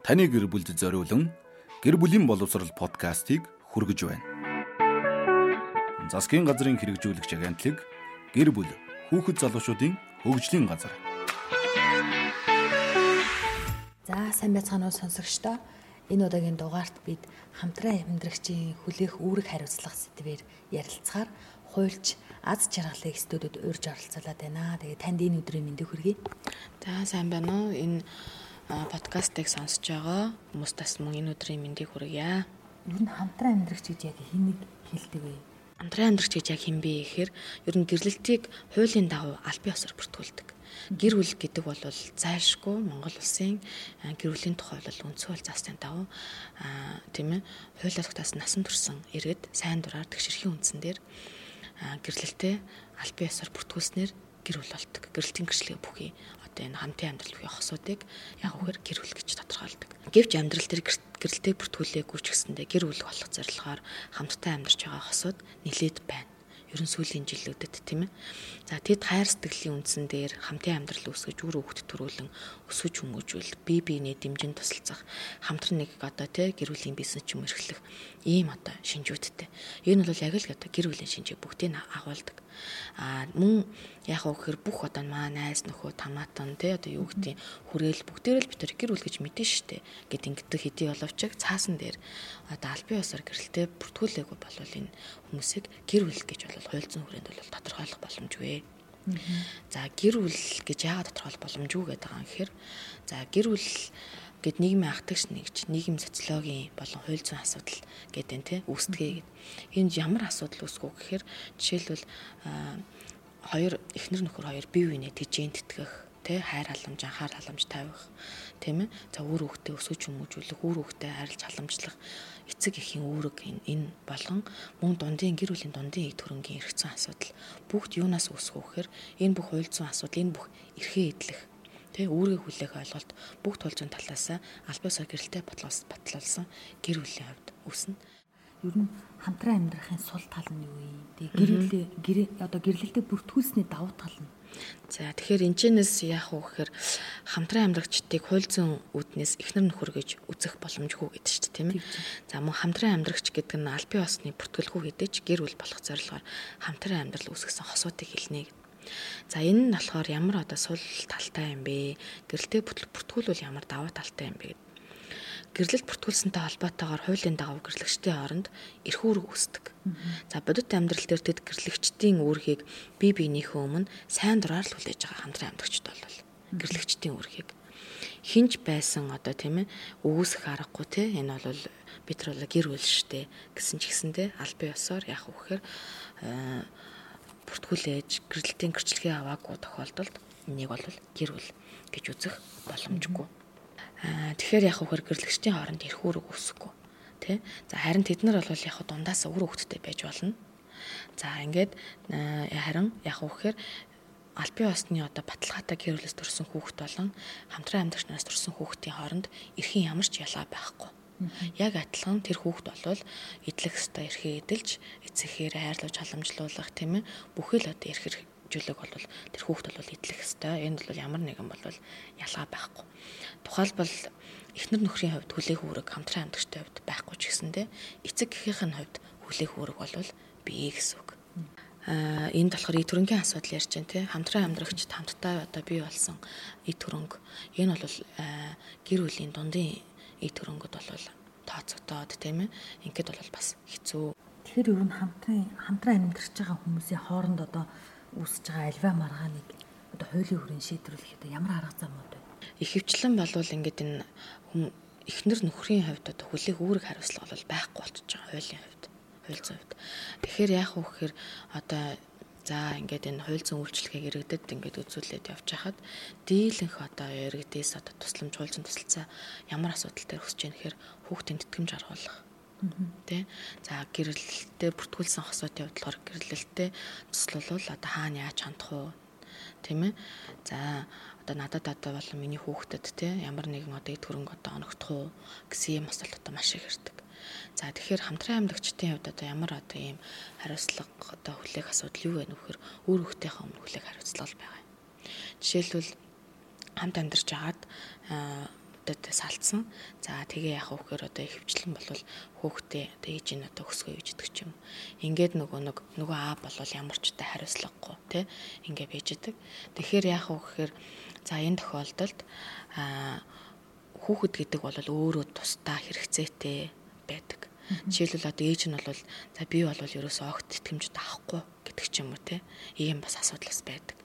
таны гэр бүлд зориулан гэр бүлийн боловсрал подкастыг хүргэж байна. Засгийн газрын хэрэгжүүлэгч агентлаг гэр бүл хүүхэд залуучуудын хөгжлийн газар. За сайн байцгаана уу сонсогчдоо. Энэ удаагийн дугаарт бид хамтран амьдрагчийн хүлээх үүрэг хариуцлага сэдвээр ярилцахаар хуульч аз жаргалыг студиуд урьж оролцуулаад байна. Тэгээ танд энэ өдрийн мэндийг хүргэе. За сайн байна уу? Энэ подкастыг сонсож байгаа хүмүүстээс мөн энэ өдрийн мэндийг хүргье. Ер нь хамтран амьдрагч гэж яг хин нэг хэлдэг вэ? Хамтран амьдрагч гэж яг хин бэ гэхээр ер нь гэрлэлтийг хуулийн дагуу аль бие осоор бүртгүүлдэг. Гэр бүл гэдэг бол зайлшгүй Монгол улсын гэр бүлийн тухай бол үндсэн хууль заасны дагуу тийм ээ хуулиар тогтоосон насан турш иргэд сайн дураар тэгшэрхийн үндсэн дээр гэрлэлтэд аль бие осоор бүртгүүлснээр гэр бүл болдог. Гэрэлтийн гэрчлэгээ бүхий одоо энэ хамтын амьдрал буюу хосуудыг яг үгээр гэр бүл гэж тодорхойлдог. Гэвч амьдрал дээр гэрэлтэй бүртгүүлээгүй ч гэсэндээ гэр бүл болох зорилгоор хамтдаа амьдарч байгаа хосууд нилээд байна ерөн сүүлийн жилүүдэд тийм ээ. За тэд хайр сэтгэлийн үндсэн дээр хамтын амьдрал үүсгэж үр хөвгт төрүүлэн өсөж хүмүүжүүл бие биенээ дэмжин тусалцах хамтран нэг одоо тий гэр бүлийн бизнес ч юм эрхлэх ийм одоо шинжүүдтэй. Энэ бол яг л одоо гэр бүлийн шинжийг бүгдийг агуулдаг. А мөн яг үхээр бүх одоо маа найз нөхөө тамаатан тий одоо юу гэдгийг хүрээл бүгдээрээ л битэр гэр бүл гэж мэдэн штэ гэд ингэдэг хэдий боловч цаасан дээр одоо албан ёсоор гэрэлтэй бүртгүүлээгүй болвол энэ хүмүүсийг гэр бүл гэж бол зүйн хүрээнд бол тодорхойлох боломжгүй. За гэр бүл гэж яагаад тодорхойлох боломжгүй гэдэг юм гэхээр за гэр бүл гэд нийгмийн ахтагч нэгж нийгэм социологийн болон хууль зүйн асуудал гэдэг нь тий үүсдэгэ. Энд ямар асуудал үүсгүү гэхээр жишээлбэл хоёр эхнэр нөхөр хоёр бие биенээ тэжээнд тэтгэх тэ хайр халамж анхаар халамж тавих тийм ээ за үр хөвгтөө өсөж хүмүүжүүлэх үр хөвгтөө харилж халамжлах эцэг эхийн үүрэг энэ болгон мөн дундын гэр бүлийн дундын ийг төрөнгийн эргэцэн асуудал бүгд юунаас үүсэх вэ гэхээр энэ бүх хууль зүйн асуудал энэ бүх эрхээ эдлэх Тэ үүргээ хүлээх ойлголт бүгд тул зүйн талаас албаасаа гэрэлтэй батлуулсан гэр бүлийн хувьд үүснэ. Ер нь хамтран амьдрахын сул тал нь юу юм? Тэгээ гэрэлээ гэр одоо гэрлэлтэд бүртгүүлсний давуу тал нь За тэгэхээр энэчнээс яах вэ гэхээр хамтран амьдрагчдыг хууль зүйн үүднээс эхнэр нөхөр гэж үзэх боломжгүй гэдэг чинь тийм ээ. За мөн хамтран амьдрагч гэдэг нь аль бие осны бүртгэлгүй гэдэг ч гэр бүл болох зорилгоор хамтран амьдрал үүсгэсэн хосуудыг хэлнэ За энэ нь болохоор ямар одоо сул талтай юм бэ? Гэрэлтэй бүртгүүлвэл ямар даваа талтай юм бэ гэдэг. Гэрлэлт бүртгүүлсэнтэй холбоотойгоор хуулийн дагуу гэрлэгчдийн хооронд эрх үүрэг үүсдэг. За бодит амьдрал дээр тэд гэрлэгчдийн үүргийг бие биенийхээ өмнө сайн дураар л хүлээж байгаа хамтран амьдрагчд бол гэрлэгчдийн үүргийг хинж байсан одоо тийм ээ өгөөсөх аргагүй те энэ бол бид нар гэр бүл штэ гэсэн ч гэсэндээ албан ёсоор яах вэ гэхээр бүртгүүлээж гэрэлтийн гэрчлэгээ аваагүй тохиолдолд энийг бол гэр бүл гэж үзэх боломжгүй. Аа тэгэхээр яг хөхөр гэрлэгчдийн хооронд ирэх үүрэг үүсэхгүй. Тэ? За харин тэд нар бол яг дундаас өөр хөвгттэй байж болно. За ингээд харин яг хөхөр албан ёсны одоо баталгаатай гэр бүлээс төрсэн хүүхэд болон хамтран амьдарч нараас төрсэн хүүхдийн хооронд эрхийн ямар ч ялгаа байхгүй Яг адилхан тэр хүүхэд болвол идэлх ёстой эрхээ эдэлж эцэгхээр хайрлуулж халамжлуулах тийм ээ бүхэл одоо эрх зүйлэг бол тэр хүүхэд бол идэлх ёстой. Энд бол ямар нэгэн бол ялгаа байхгүй. Тухайлбал эхнэр нөхрийн хувьд хүлээх үүрэг хамтран амьдагчтай хувьд байхгүй ч гэсэндэ эцэг гэхийн хувьд хүлээх үүрэг бол бие гэсэн үг. Аа энд болохоор и төрөнгийн асуудал ярьж байна тий хамтран амьдрагчд хамтдаа одоо бий болсон и төрөнг энэ бол гэр бүлийн дундын ий төрөнгөд бол тооцогдоод тийм ээ ингээд бол бас хэцүү. Тэгэхээр ер нь хамтран хамтран амьдарч байгаа хүмүүсийн хооронд одоо үүсэж байгаа альва маргааныг одоо хуулийн хүрээнд шийдвэрлэх одоо ямар арга замууд вэ? Ихэвчлэн болвол ингээд энэ эхнэр нөхрийн хувьд одоо хүлээх үүрэг хариуцлага бол байхгүй болчихж байгаа хуулийн хувьд хууль зүйн хувьд. Тэгэхээр яах вэ гэхээр одоо За ингээд энэ хууль зүйн үйлчлэгийг иргэдэд ингээд үзүүлээд явж хахад дийлэнх одоо иргэдээс одоо тусламж хууль зүйн тусалцаа ямар асуудал төр өсөж яах гэхээр хүүхдийн тэтгэмж аргуулах. Тэ. За гэрэлтэй бүртгүүлсэн хосоотын хувьд болохоор гэрэлтэй туслалвал одоо хаана яаж хандах уу? Тийм ээ. За одоо надад одоо бол миний хүүхдэд те ямар нэгэн одоо эд хөрөнгө одоо оногдох уу гэсэн юм асуулт одоо маш их ирдэг. За тэгэхээр хамтран амьдагчдын хувьд одоо ямар одоо ийм хариуцлага одоо хүлээх асуудал юу вэ нөхөр өөр хүүхдийнхээ өмнө хүлээх хариуцлага байгаа юм. Жишээлбэл хамт амьдарч агаад надад салцсан. За тэгээ яах вэ гэхээр одоо хөвчлэн болвол хүүхдээ одоо ээж нь одоо өсгөө гэж идэг ч юм. Ингээд нөгөө нэг нөгөө аа болвол ямар ч та хариуцлагагүй тий ингээ байж идэг. Тэгэхээр яах вэ гэхээр за энэ тохиолдолд аа хүүхэд гэдэг бол өөрөө тусдаа хэрэгцээтэй байдаг. Жишээлбэл одоо ээж нь бол за би бол ерөөсөө огт тэтгэмжд авахгүй гэдэг ч юм уу те. Ийм бас асуудал бас байдаг.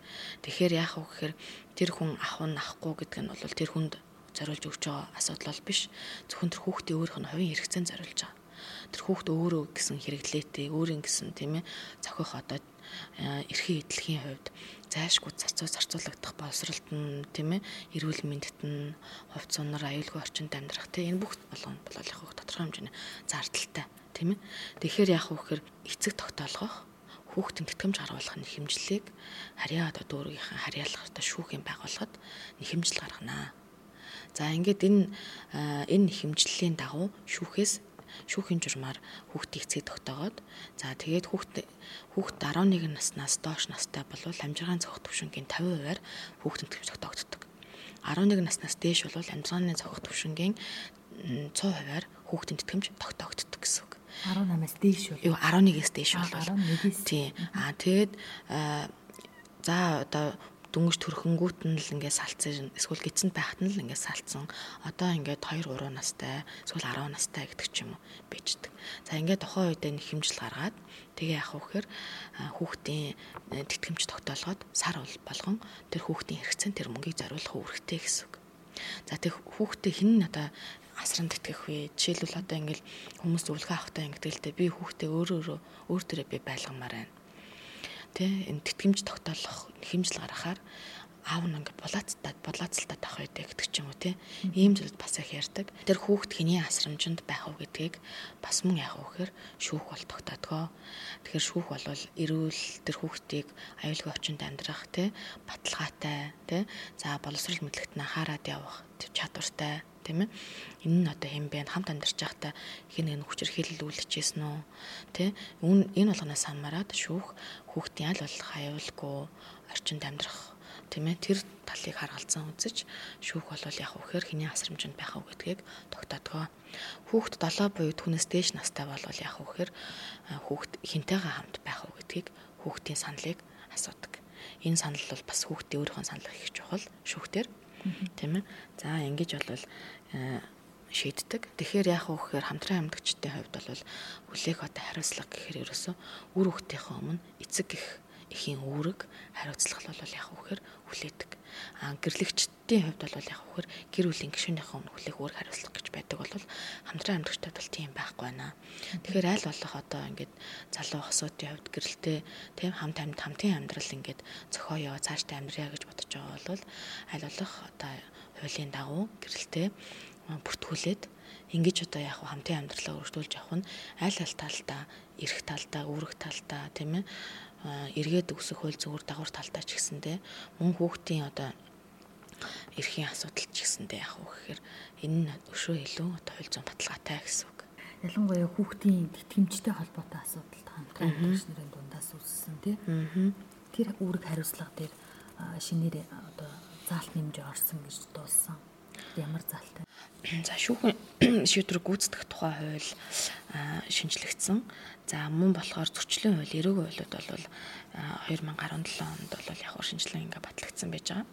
Тэгэхээр яах вэ гэхээр тэр хүн ах нь ахгүй гэдэг нь бол тэр хүнд зориулж өгч байгаа асуудал бол биш. Зөвхөн тэр хүүхдийн өөрийнх нь хувийн хэрэгцээнд зориулж байгаа. Тэр хүүхд өөрөө гэсэн хэрэглээтэй, өөрийн гэсэн тийм ээ зохиох одоо эрхийн эдлэхийн хувьд зайшгүй зарцуу зарцуулагдах боловсролт нь тийм ээ эрүүл мэндэд нь хувь цунаар аюулгүй орчинд амьдрах тийм энэ бүх болгоно бол яг тодорхой хэмжээний зардалтай тийм ээ тэгэхээр яах вэ гэхээр эцэг тогтоолгох хүүхдийн тэтгэмж гаргуулах нь хэмжлэлийг харьяа одоо дүүргийнхэн харьяалах одоо шүүхийн байгууллагад нэхэмжил гарганаа. За ингээд энэ энэ хэмжлэлийн дагуу шүүхээс шүүхийн журмаар хүүхдийн эцгийг тогтоогоод за тэгээд хүүхд хүүхд 11 наснаас доош настай бол амжиргааны цогт төвшингийн 50%-аар хүүхдийн тэтгэмж тогтогддог. 11 наснаас дээш бол амжиргааны цогт төвшингийн 100%-аар хүүхдийн тэтгэмж тогтоогддог гэсэн үг. 18-аас дээш бол. Юу 11-ээс дээш бол. 11-ээс. Тийм. Аа тэгээд за одоо дүнгийн төрхөнгүүт нь л ингээд салцсан эсвэл гидсэнд байхад нь л ингээд салцсан. Одоо ингээд 2 3 настай эсвэл 10 настай гэдэг ч юм уу bijдэг. За ингээд тухайн үед нэг хэмжил гаргаад тэгээ яах вэ гэхээр хүүхдийн тэтгэмж тогтоолгоод сар бол болгон тэр хүүхдийн хэрэгцээнд тэр мөнгийг зориулах үүрэгтэй гэсэн үг. За тэг хүүхдээ хин нь одоо асранд итгэх вэ? Жишээлбэл одоо ингээл хүмүүс өвлгөө авахтаа ингэдэлтэй би хүүхдээ өөрөө өөрөө өөр төрөө би байлгамаар байна. Тэ энэ тэтгэмж тогтоолох хэмжил гаргахаар аав нь ингээд булаацтаад булаацалтаад авах байдаг гэдэг ч юм уу тий. Ийм зүйлд бас их ярьдаг. Тэр хүүхд хэний асрамжинд байх уу гэдгийг бас мөн яах вэ гэхээр шүүх бол тогтоодгоо. Тэгэхээр шүүх бол эрүүл тэр хүүхдийг аюулгүй орчинд амьдрах тий баталгаатай тий за боловсрол мэдлэгт нь анхаарал явах чадвартай тийм ээ. Энэ нь одоо хэм бэ? Хамт амьдарч байхдаа хин нэг хүчрхийлэл үйлдэжсэн үү? Тий энэ болгоноос хамаарат шүүх хүүхдийн аль болох аюулгүй орчинд амьдрах. Тийм ээ. Тэр талыг харгалзан үзэж шүүх бол яг вэхээр хэний асрамжинд байх уу гэдгийг тогтоодгоо. Хүүхд 7 буюу түүнээс дээш настай бол яг вэхээр хүүхд хинтэйгээ хамт байх уу гэдгийг хүүхдийн саналыг асуудаг. Энэ санал бол бас хүүхдийн өөрийнхөө санал их чухал. Шүүхтэр тийм ээ за ингэж бол шийддэг. Тэгэхээр яах вэ гэхээр хамтран амьдагчдын хувьд бол хүлээх одоо хариуцлага гэхээр ерөөсөө үр хөвгтийнхөө өмнө эцэг гэх эхийн үүрэг хариуцлага бол яах вэ гэхээр хүлээдэг. Аа гэрлэгчдийн хувьд бол яах вэ гэхээр гэр бүлийн гишүүнийхээ өмнө хүлээх үүрэг хариуцлага гэж байдаг бол хамтран амьдагчдад бол тийм байхгүй байна. Тэгэхээр аль болох одоо ингээд залуу хосуудын хувьд гэрэлтэй тийм хамт амьд хамтын амьдрал ингээд зохиоё цаашдаа амьдрья гэж бодож байгаа бол аль болох одоо хуулийн дагуу гэрэлтэй бүртгүүлээд ингэж одоо яг хамтын амьдралаа өргөжүүлж явах нь аль аль талдаа эрх талдаа үүрэг талдаа тийм ээ эргээд өсөх хууль зүгээр дагавар талдаа ч гэсэндээ мөн хүүхдийн одоо эрхийн асуудал ч гэсэндээ яг уу гэхээр энэ нь өшөө илүү одоо хууль зүйн баталгаатай гэсэн үг. Ялангуяа хүүхдийн тэтгэмжтэй холбоотой хамтран амьдарч нарын дундаас үүссэн тийм. Тэр үүрэг хариуцлага дээр шинээр одоо заалт нэмж орсон гэж дуулсан. Ямар заалтай? За шүүхэн шийдвэр гүйцэтгэх тухай хууль шинжлэгдсэн. За мөн болохоор зөрчлийн хууль, эрүүгийн хуулиуд бол 2017 онд бол яг шинжилгээ ингээ батлагдсан байж байгаа.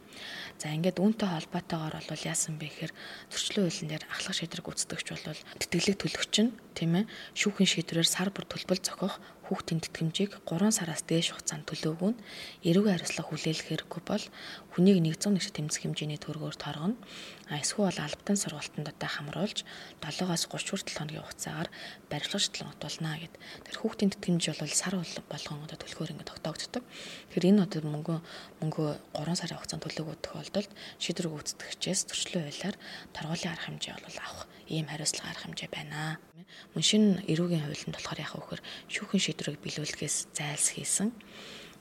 За ингээд үүнтэй холбоотойгоор бол яасан бэ гэхээр зөрчлийн хуулийн дээр ахлах шийдвэр гүйцэтгэгч бол тэтгэлэг төлөгч нь тийм ээ шүүхийн шийдвэрээр сар бүр төлбөл зохиох хүүхдийн тэтгэмжийг 3 сараас дээш хугацаанд төлөөгүй нь эрүүгийн хариуцлага хүлээлгэх хэрэггүй бол хүнийг 100 нэгшит тэмцэх хэмжээний төгрөгөөр торгоно. А эсвэл албатан сургалтанд одоо хамруулж 7-аас 30 хүртэл хоногийн хугацаагаар барилгаж тланготуулна гэд. Тэр хүүхдийн тэтгэмж бол сар болгон одоо төлөхөөр ингэ тогтоогддог. Тэгэхээр энэ одоо мөнгө мөнгө 3 сарын хугацаанд төлөөгүй тохиолдолд шийдвэр гүйцэтгэгчээс зөрчлийн хуулиар торгуулийн арга хэмжээ бол авах ийм хариуцлага арга хэмжээ байна. Мөн шин эрүүгийн хуулинд болохоор яг хөөхөр шүүхийн шийдвэрийг биелүүлэхээс зайлс хийсэн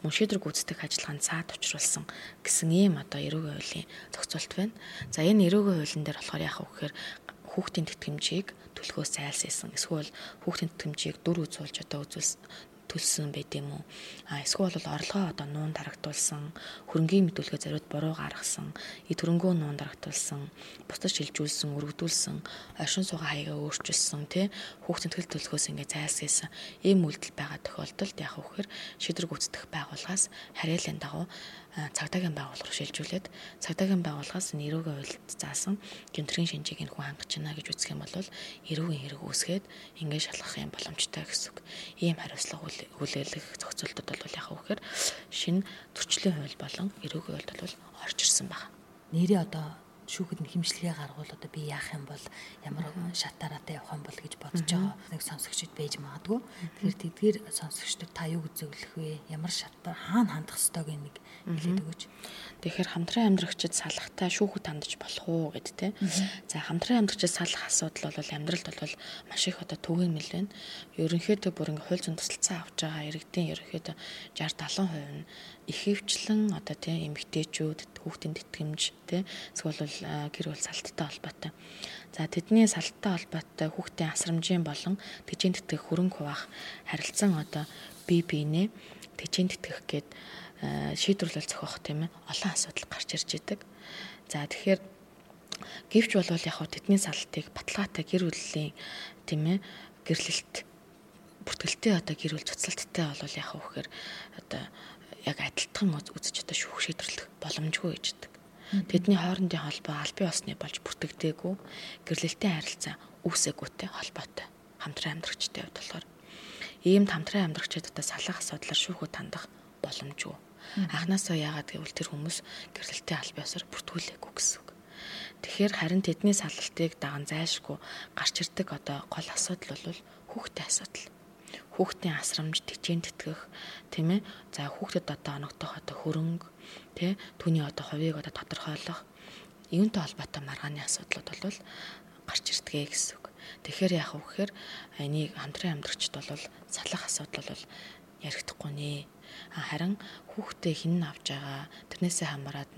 мөн шийдвэр гүйцэтгэх ажиллагаанд цаад учруулсан гэсэн ийм одоо эрүүгийн хуулийн зохицуулт байна. За энэ эрүүгийн хуулийн дээр болохоор яг хөөхөр хүүхдийн тэтгэмжийг төлөхөөс зайлсхийсэн эсвэл хүүхдийн тэтгэмжийг дүр үзүүлж одоо үзүүлсэн төлсөн байд юм уу? А эсвэл бол орлогоо одоо нуун дарагдуулсан, хөрөнгийн мэдүүлгээ зориуд буруу гаргасан, и төрөнгөө нуун дарагдуулсан, бусдад шилжүүлсэн, өргөдүүлсэн, оршин суугаа хаягаа өөрчилсөн, тэ хүүхдийн тэгэл төлөхөөс ингээ зайлсхийсэн ийм үйлдэл байгаа тохиолдолд яг үхээр шийдвэр гүйцэтгэх байгууллагаас харьяалын дагуу цагдаагийн байгууллага шилжүүлээд цагдаагийн байгууллагаас нэрүүгээ уйлд заасан гинтрийн шинжийг энэ хүн хангаж байна гэж үзэх юм бол эрүүгийн хэрэг үүсгээд ингээд шалгах юм боломжтой гэсэн үг. Ийм хариуцлага хүлээлгэх зохицуултууд бол яг үхээр шинэ төрчлийн хууль болон эрүүгийн хуульд бол орж ирсэн байна. Нэрээ одоо шүүхэд нь химжлэгээ гаргуул одоо би яах юм бол ямар шатаараатай явах юм бол гэж бодож байгаа нэг сонсогчд байж магадгүй. Тэгэхээр тэдгээр сонсогчдод та юу гэж зөвлөх вэ? Ямар шатаар хаана хандах ёстойг нэг хэлээд өгөөч. Тэгэхээр хамтран амьдрагчид салахтай шүүхэд хандаж болох уу гэд тэ. За хамтран амьдрагчид салах асуудал бол амьдралд бол маш их одоо түгээн мэл байна. Ерөнхийдөө бүр ингээ хууль зүйн тусалцаа авч байгаа иргэдийн ерөнхийдөө 60 70% нь ихэвчлэн одоо тийм эмэгтэйчүүд хүүхдийн тэтгэмж тийм эсвэл гэр бүл салттай холбоотой. За тэдний салттай холбоотой хүүхдийн асрамжийн болон тэжийн тэтгэх хөрөнгө хуваах харилцан одоо бие биенээ тэжийн тэтгэх гээд шийдвэрлэл зохиох тийм ээ олон асуудал гарч ирж идэг. За тэгэхээр гэвч бол яг тэдний салтыг баталгаатай гэр бүлийн тийм ээ гэрлэлт бүртгэлтэй одоо гэр бүл цуцлалттай бол яг хөө гэхээр одоо яг адилтхан үзэж одоо шүүх шийдвэрлэх боломжгүй гэждэг. Тэдний хоорондын холбоо албан ёсны болж бүртгэдэггүй гэрлэлтийн харилцаа үүсэггүйтэй холбоотой хамтран амьдрагчтай хувьд болохоор ийм хамтран амьдрагчдад салах асуудлаар шүүхөд хандах боломжгүй. Анхнаасаа яагаад гэвэл тэр хүмүүс гэрлэлтийн албан ёсоор бүртгүүлээгүй гэсэн үг. Тэгэхээр харин тэдний салалтыг даган зайлшгүй гарч ирдэг одоо гол асуудал бол хүүхдийн асуудал хүүхдийн асрамж тэжээнд тэтгэх тийм ээ за хүүхдэд одоо оногдох одоо хөрөнгө тий түүний одоо хувийг одоо тодорхойлох юунтай холбоотой маргааны асуудлууд бол гарч ирдгээ гэсэн үг. Тэгэхээр яах вэ гэхээр энийг хамтран амьдрагчд бол салах асуудал бол яригдахгүй нэ. Харин хүүхдээ хин авч байгаа тэрнээсээ хамаарат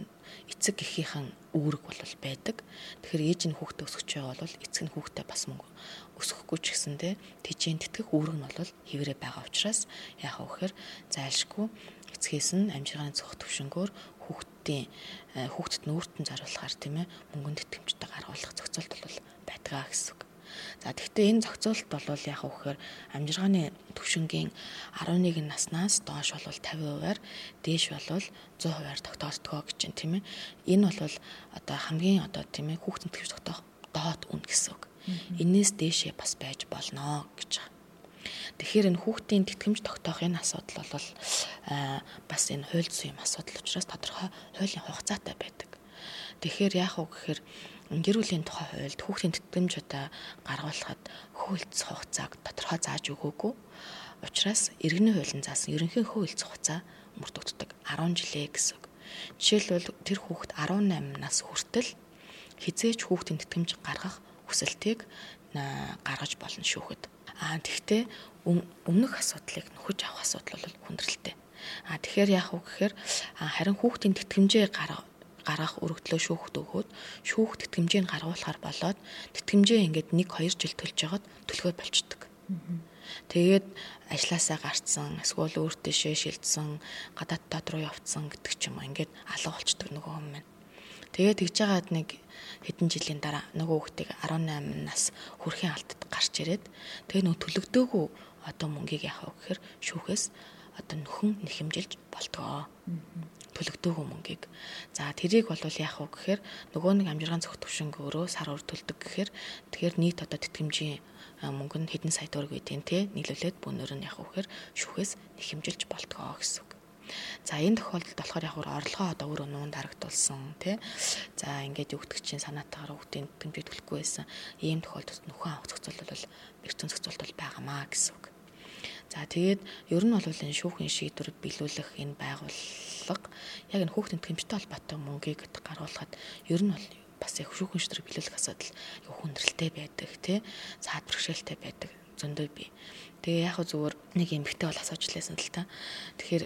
эцэг эхийнхэн үүрэг бол байдаг. Тэгэхээр ээж нь хүүхдээ өсгөж байгаа бол эцэг нь хүүхдээ бас мөнгө өсгөхгүй ч гэсэндээ тэжийн тэтгэх үүрэг нь бол хэврээ байгаа учраас яах вэ гэхээр зайлшгүй эцгээс нь амжиргааны цогт төвшнгөөр хүүхдийн э, хүүхдэд нүүртэн зориулахаар тийм ээ мөнгөнд тэтгэмжтэй гаргуулах зохицуулт бол байдгаа гэсэн үг. За тэгвэл энэ зохицуулт бол яг үхээр амжиргааны төвшингийн 11 наснаас доош бол 50%-аар дээш бол 100%-аар тогтоогдгоо гэж байна тийм ээ. Энэ бол одоо хамгийн одоо тийм ээ хүүхдийн тэтгэвч тогтоох доод үн гэсэн үг. Энээс дээшээ бас байж болно гэж байна. Тэгэхээр энэ хүүхдийн тэтгэмж тогтоох энэ асуудал бол бас энэ хууль зүйн асуудал учраас тодорхой хуулийн хугацаатай байдаг. Тэгэхээр яах вэ гэхээр гэр бүлийн тухай хуульд хүүхдийн тэтгэмж одоо гаргуулахад хөлц хугацааг тодорхой зааж өгөөгүй. Учираас иргэний хуулийн заасан ерөнхий хөлц хугацаа мөрдөгддөг 10 жилээ гэсэн үг. Жишээлбэл тэр хүүхэд 18 нас хүртэл хизээч хүүхдийн тэтгэмж гаргах хүсэлтийг гаргаж болно шүүхэд. Аа тэгвэл өмнөх асуудлыг нөхөж авах асуудал бол хүндрэлтэй. Аа тэгэхээр яах вэ гэхээр харин хүүхдийн тэтгэмжээ гаргах гаргах өргөдлөө шүүхт өгөөд шүүх тэтгэмжийг гаргуулахар болоод тэтгэмжээ ингээд 1 2 жил төлж жагаад төлгөө болчдөг. Тэгээд ажилласаа гарцсан, эсвэл өөртөөшөө шилжсэн, гадаад доод руу явцсан гэдэг ч юм уу ингээд алга болчдөг нөгөө хүн маань. Тэгээд тэгж жагаад нэг хэдэн жилийн дараа нөгөө хүүхдийг 18 нас хүрэхийн алтад гарч ирээд тэгээ нөгөө төлөгдөөгүй одоо мөнгийг яах вэ гэхээр шүүхээс одоо нөхөн нэхэмжилж болтгоо төлөгдөөгүй мөнгийг. За тэрийг бол яах вэ гэхээр нөгөө нэг амжиргаан зөвх төвшинг өөрөө сар өр төлдөг гэхээр тэгэхээр нийт одоо тэтгэмжийн мөнгө нь хэдэн сая төгрөг үеийн те нийлүүлээд бүүнөр нь яах вэ гэхээр шүүхээс нэхэмжилж болтгоо гэсэн үг. За энэ тохиолдолд болохоор яг орлогоо одоо өөрөө нуунд харагдулсан тий. За ингээд өгдөгчийн санаатаагаар өгдөг тэтгэмжийг төлөхгүй байсан. Ийм тохиолдолд нөхөн авах зохицуулт бол эрчим зохицуулт бол байгаамаа гэсэн үг. За тэгээд ер нь бол энэ шүүхийн шийдвэр биелүүлэх энэ байгууллага яг энэ хүүхдийн тэмцтэй холбоотой мөнгийг гаргуулхад ер нь бол бас яг шүүхийн шийдвэр биелүүлэх асуудал яг хүндрэлтэй байдаг тий. Цаад бэрхшээлтэй байдаг зөндөө бий. Тэгээ яг зүгээр нэг эмгтэй бол асууж лээсэн л та. Тэгэхээр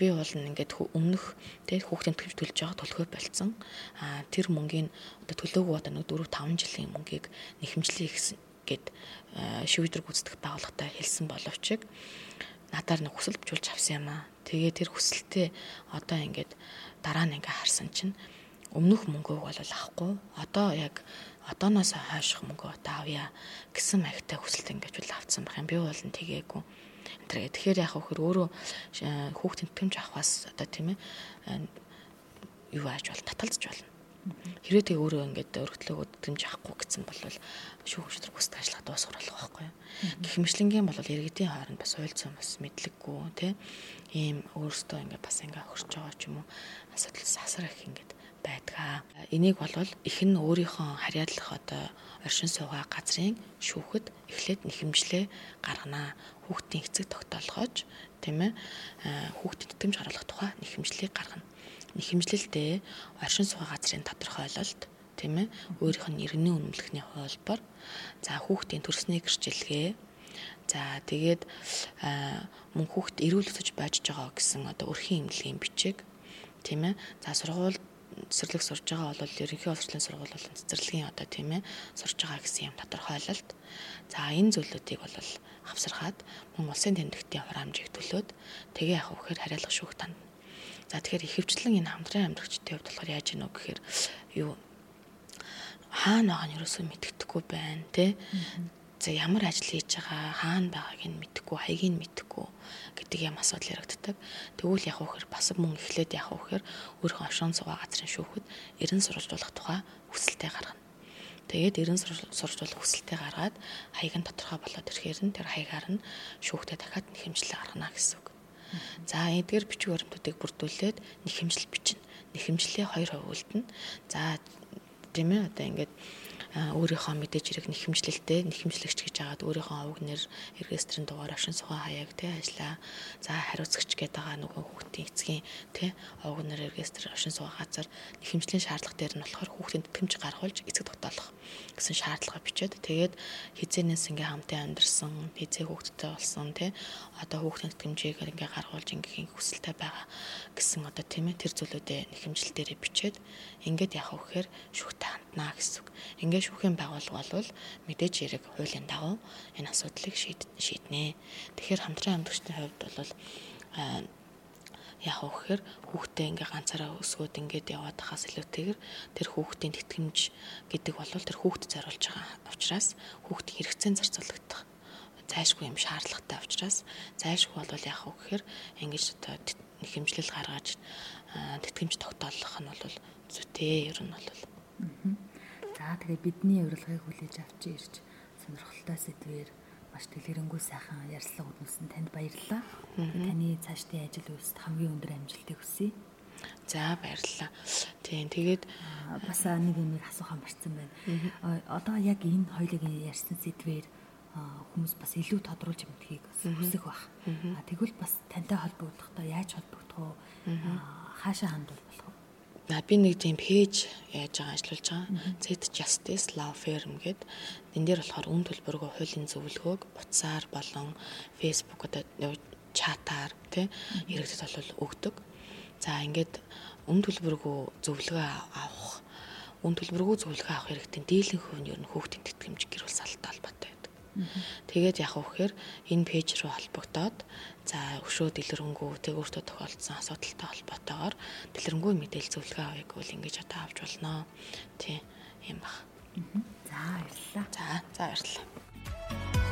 би бол ингээд өмнөх тэг хүүхдийн төлж төлж байгаа төлөхөө болцсон. А тэр мөнгийн одоо төлөөгүй одоо нэг 4 5 жилийн мөнгийг нэхэмжлэе гэсэн гэд шийдвэр гүйцэтгэх байгууллагатай хэлсэн боловч надаар нэг хүсэл бижүүлж авсан юм аа. Тэгээ тэр хүсэлтээ одоо ингээд дараа нь ингээ харсан чинь өмнөх мөнгөг бол авахгүй. Одоо яг одооноос хойших мөнгө одоо авъя гэсэн маягтай хүсэлт ингэж бол авцсан байх юм. Би бол нь тэгээгүй. Тэр тэгэхээр яг хөр өөрөө хүүхдэд тэмж авахаас одоо тийм ээ юу ааж бол таталзж болно. Хэрвээ тэг өөрөө ингээд өргөдлөөгөө тэмж авахгүй гэсэн бол шүүх хөшлөр бүст ажиллах дуусгар болох байхгүй юу. Гэхмэчлэнгийн бол иргэдийн хооронд бас ойлцсон бас мэдлэггүй тий ийм өөрөөсөө ингээд бас ингээд хөрч байгаа ч юм уу? Асуудал сасар их ингээд байдгаа. Энийг бол их нь өөрийнхөө харьяалах одоо оршин суугаа газрын шүүхэд эхлээд нэхэмжлээ гарганаа. Хүүхдийн эцэг тогтоолгож тийм ээ хүүхдэд тэмж харуулах тухай нэхэмжлийг гаргана. Нэхэмжлэлдээ оршин суугаа газрын тодорхойлолт тийм ээ өөрийнх нь иргэний үнэмлэхний хуулбар за хүүхдийн төрсний гэрчлэгээ за тэгээд мөн хүүхд эрүүл өсөж байж байгаа гэсэн одоо өрхийн имлэгийн бичиг тийм ээ за сургууль цэцэрлэг сурж байгаа бол ерөнхий боловсролын сургууль болон цэцэрлэгийн одоо тийм ээ сурж байгаа гэсэн юм тодорхойлолт. За энэ зүйлүүдийг бол авсархаад мөн улсын тэмдэгтийн хураамжийг төлөөд тэгээ явах вэхээр хариалах шүүх тань. За тэгэхээр ихэвчлэн энэ хамтран амьдрагчдын хувьд болохоор яаж ийнө гэхээр юу хаана байгаа нь ерөөсөө мэддэхгүй байна тий за ямар ажил хийж байгаа хаана байгааг нь мэдэхгүй хаягийг нь мэдэхгүй гэдэг юм асуудал яригддаг. Тэгвэл яг үхээр бас мөн эхлээд яг үхээр өөрийнхөө оршин суугаа газрын шүүхэд эрен сурвалжуулах тухай хүсэлтээ гаргана. Тэгээд эрен сурвалжуулах хүсэлтээ гаргаад хаяг нь тодорхой болоод ирэхээр нь тэр хаягаар нь шүүхтээ дахиад нэхэмжлээ гаргана гэсэн үг. За эдгээр бичиг баримтуудыг бүрдүүлээд нэхэмжил бичнэ. Нэхэмжлээ хоёр хувьлтна. За тийм ээ одоо ингээд өөрийнхөө мэдээж хэрэг нэхэмжлэлтэй нэхэмжлэгч гэж агаад өөрийнхөө уг нэр регистрийн дугаар ашин сугаа хаяг тий ажиллаа. За хариуцагч гэдэг байгаа нөгөө хүүхдийн эцгийн тий уг нэр регистр ашин сугаа газар нэхэмжлийн шаардлага дээр нь болохоор хүүхдийн тэтгэмж гаргуулж эцэг тогтоолох гэсэн шаардлага бичээд тэгээд хизээнээс ингээ хамтан амьдэрсэн хизээ хүүхдтэй болсон тий одоо хүүхдийн тэтгэмжийг ингээ гаргуулж ингээ хүсэлтэй байгаа гэсэн одоо тийм ээ тэр зүйлүүдээ нэхэмжил дээрээ бичээд ингээд явах вэхээр шүхтэй ханднаа гэсэн үг. Ингээд шүүхийн байгууллага бол мэдээж хэрэг хуулийн дагуу энэ асуудлыг шийднэ. Тэгэхээр хамтран амьдагчдын хувьд бол яг вэхээр хүүхдээ ингээ ганцаараа өсгөөд ингээд яваад тахаас илүүтэйгэр тэр хүүхдийн тэтгэмж гэдэг бол тэр хүүхдэд зориулж байгаа учраас хүүхдийн хэрэгцээнд зарцуулагдах зайлшгүй юм шаардлагатай учраас зайлшгүй бол яг вэхээр ингэж одоо хэмжлэл гаргаж тэтгэмж тогтоолох нь бол зүйтэй ер нь бол. За тэгээ бидний урилгыг хүлээж авч ирж сонирхолтой сэдвээр маш дэлгэрэнгүй сайхан ярьслага өгсөн танд баярлалаа. Таны цаашдын ажил үйлсэд хамгийн өндөр амжилтыг хүсье. За баярлалаа. Тийм тэгээд бас нэг юм асуух амарсан байна. Одоо яг энэ хоёулын ярьсан сэдвээр хүмүүс бас илүү тодруулж мэдхийг хүсэх баг. Тэгвэл бас тантай холбогдохдоо яаж холбогдох вэ? Хаашаа хандвал болох вэ? Би нэг тийм пэйж яаж байгаа ажиллуулж байгаа. Z Justice Law Firm гэд энэ дээр болохоор үн төлбөргөө хуулийн зөвлөгөөг утсаар болон Facebook одоо чатаар тий иргэдэд бол өгдөг. За ингээд үн төлбөргөө зөвлөгөө авах үн төлбөргөө зөвлөгөө авах хэрэгтэй дийлэн хувь нь ер нь хүүхдийн тэтгэмж гэр бүл салтай холбоотой Тэгээд яг вэхээр энэ пэйж рүү холбогдоод За өшөө дэлгэрэнгүй тэг өөртөө тохиолдсон асуудалтай холбоотойгоор дэлгэрэнгүй мэдээлэл зөвлөгөө авъяг бол ингэж одоо авч болно. Тий, юм баг. За баярлалаа. За, за баярлалаа.